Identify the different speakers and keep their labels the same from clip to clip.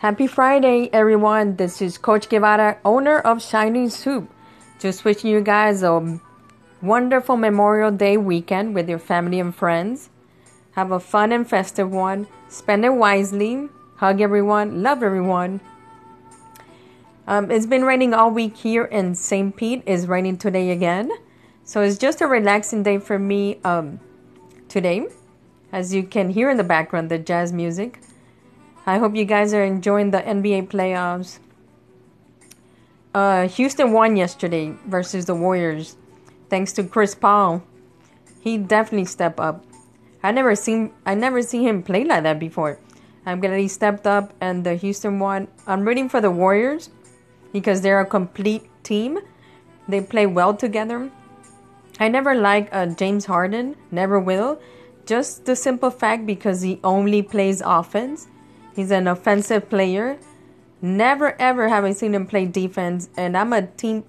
Speaker 1: Happy Friday, everyone. This is Coach Guevara, owner of Shining Soup. Just wishing you guys a wonderful Memorial Day weekend with your family and friends. Have a fun and festive one. Spend it wisely. Hug everyone. Love everyone. Um, it's been raining all week here in St. Pete. It's raining today again. So it's just a relaxing day for me um, today. As you can hear in the background, the jazz music. I hope you guys are enjoying the NBA playoffs. Uh, Houston won yesterday versus the Warriors, thanks to Chris Paul. He definitely stepped up. I never seen I never seen him play like that before. I'm glad he stepped up and the Houston won. I'm rooting for the Warriors because they're a complete team. They play well together. I never like uh, James Harden, never will. Just the simple fact because he only plays offense He's an offensive player. Never ever have I seen him play defense, and I'm a team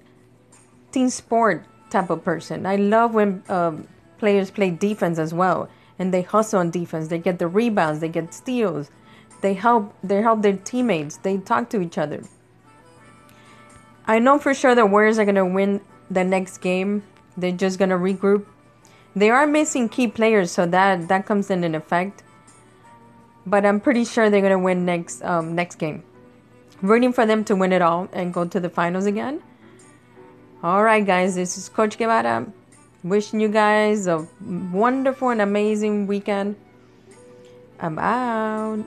Speaker 1: team sport type of person. I love when um, players play defense as well, and they hustle on defense. They get the rebounds, they get steals, they help they help their teammates. They talk to each other. I know for sure the Warriors are gonna win the next game. They're just gonna regroup. They are missing key players, so that that comes in an effect but I'm pretty sure they're gonna win next um, next game. Rooting for them to win it all and go to the finals again. All right, guys, this is Coach Guevara. Wishing you guys a wonderful and amazing weekend. I'm out.